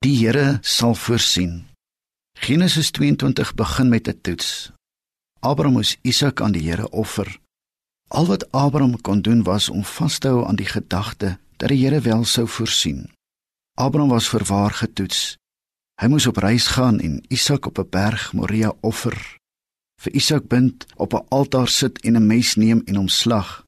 Die Here sal voorsien. Genesis 22 begin met 'n toets. Abraham moes Isak aan die Here offer. Al wat Abraham kon doen was om vas te hou aan die gedagte dat die Here wel sou voorsien. Abraham was verwaar getoets. Hy moes op reis gaan en Isak op 'n berg Moria offer. Vir Isak bind op 'n altaar sit en 'n mes neem en hom slag.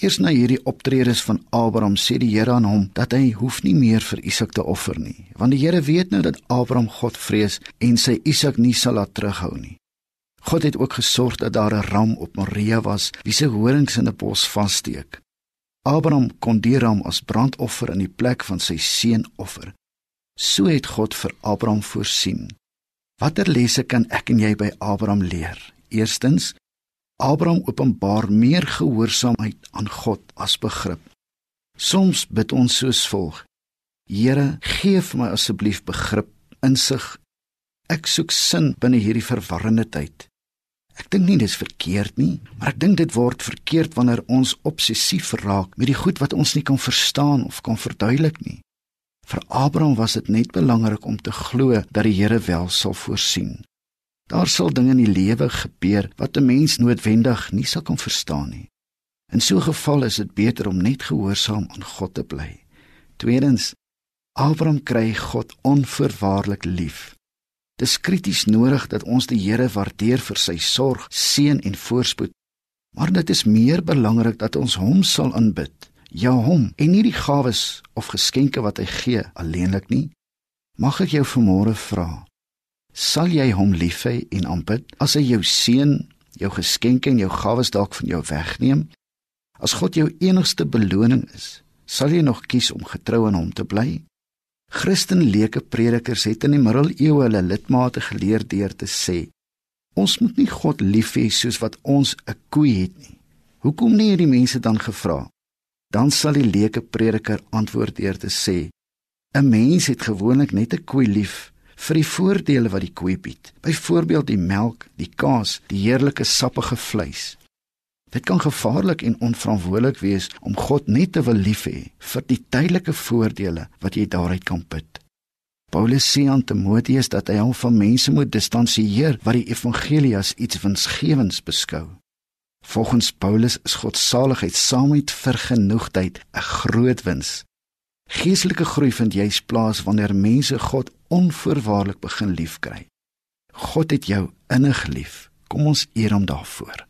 Eers na hierdie optredes van Abraham sê die Here aan hom dat hy hoef nie meer vir Isak te offer nie, want die Here weet nou dat Abraham God vrees en sy Isak nie sal laat terughou nie. God het ook gesorg dat daar 'n ram op Moria was wie se horings in 'n bos vassteek. Abraham kon die ram as brandoffer in die plek van sy seun offer. So het God vir Abraham voorsien. Watter lesse kan ek en jy by Abraham leer? Eerstens, Abraham openbaar meer gehoorsaamheid aan God as begrip. Soms bid ons soos volg: Here, gee vir my asseblief begrip, insig. Ek soek sin binne hierdie verwarrende tyd. Ek dink nie dis verkeerd nie, maar ek dink dit word verkeerd wanneer ons obsessief raak met die goed wat ons nie kan verstaan of kan verduidelik nie. Vir Abraham was dit net belangrik om te glo dat die Here wel sal voorsien. Daar sal dinge in die lewe gebeur wat 'n mens noodwendig nie sal kan verstaan nie. In so 'n geval is dit beter om net gehoorsaam aan God te bly. Tweedens, Abraham kry God onverwaarlik lief. Dit is krities nodig dat ons die Here waardeer vir sy sorg, seën en voorspoed. Maar dit is meer belangrik dat ons hom sal aanbid. Ja, hom en nie die gawes of geskenke wat hy gee alleenlik nie. Mag ek jou vanmôre vra, sal jy hom lief hê en aanbid as hy jou seën, jou geskenke en jou gawes dalk van jou wegneem? As God jou enigste beloning is, sal jy nog kies om getrou aan hom te bly? Christenlike predikers het in die middeleeue hulle lidmate geleer deur te sê: Ons moet nie God lief hê soos wat ons 'n koe het nie. Hoekom nie hierdie mense dan gevra? Dan sal die leuke prediker antwoord deur te sê: 'n Mens het gewoonlik net 'n koe lief vir die voordele wat die koei bied. Byvoorbeeld die melk, die kaas, die heerlike sappige vleis. Dit kan gevaarlik en onverantwoordelik wees om God net te wil lief hê vir die tydelike voordele wat jy daaruit kan put. Paulus sê aan Timoteus dat hy hom van mense moet distansieer wat die evangelie as iets winsgewends beskou. Volgens Paulus is God se saligheid saam met vergenoegdheid 'n groot wins. Geestelike groei vind juis plaas wanneer mense God onvoorwaardelik begin liefkry. God het jou innig lief. Kom ons eer hom daarvoor.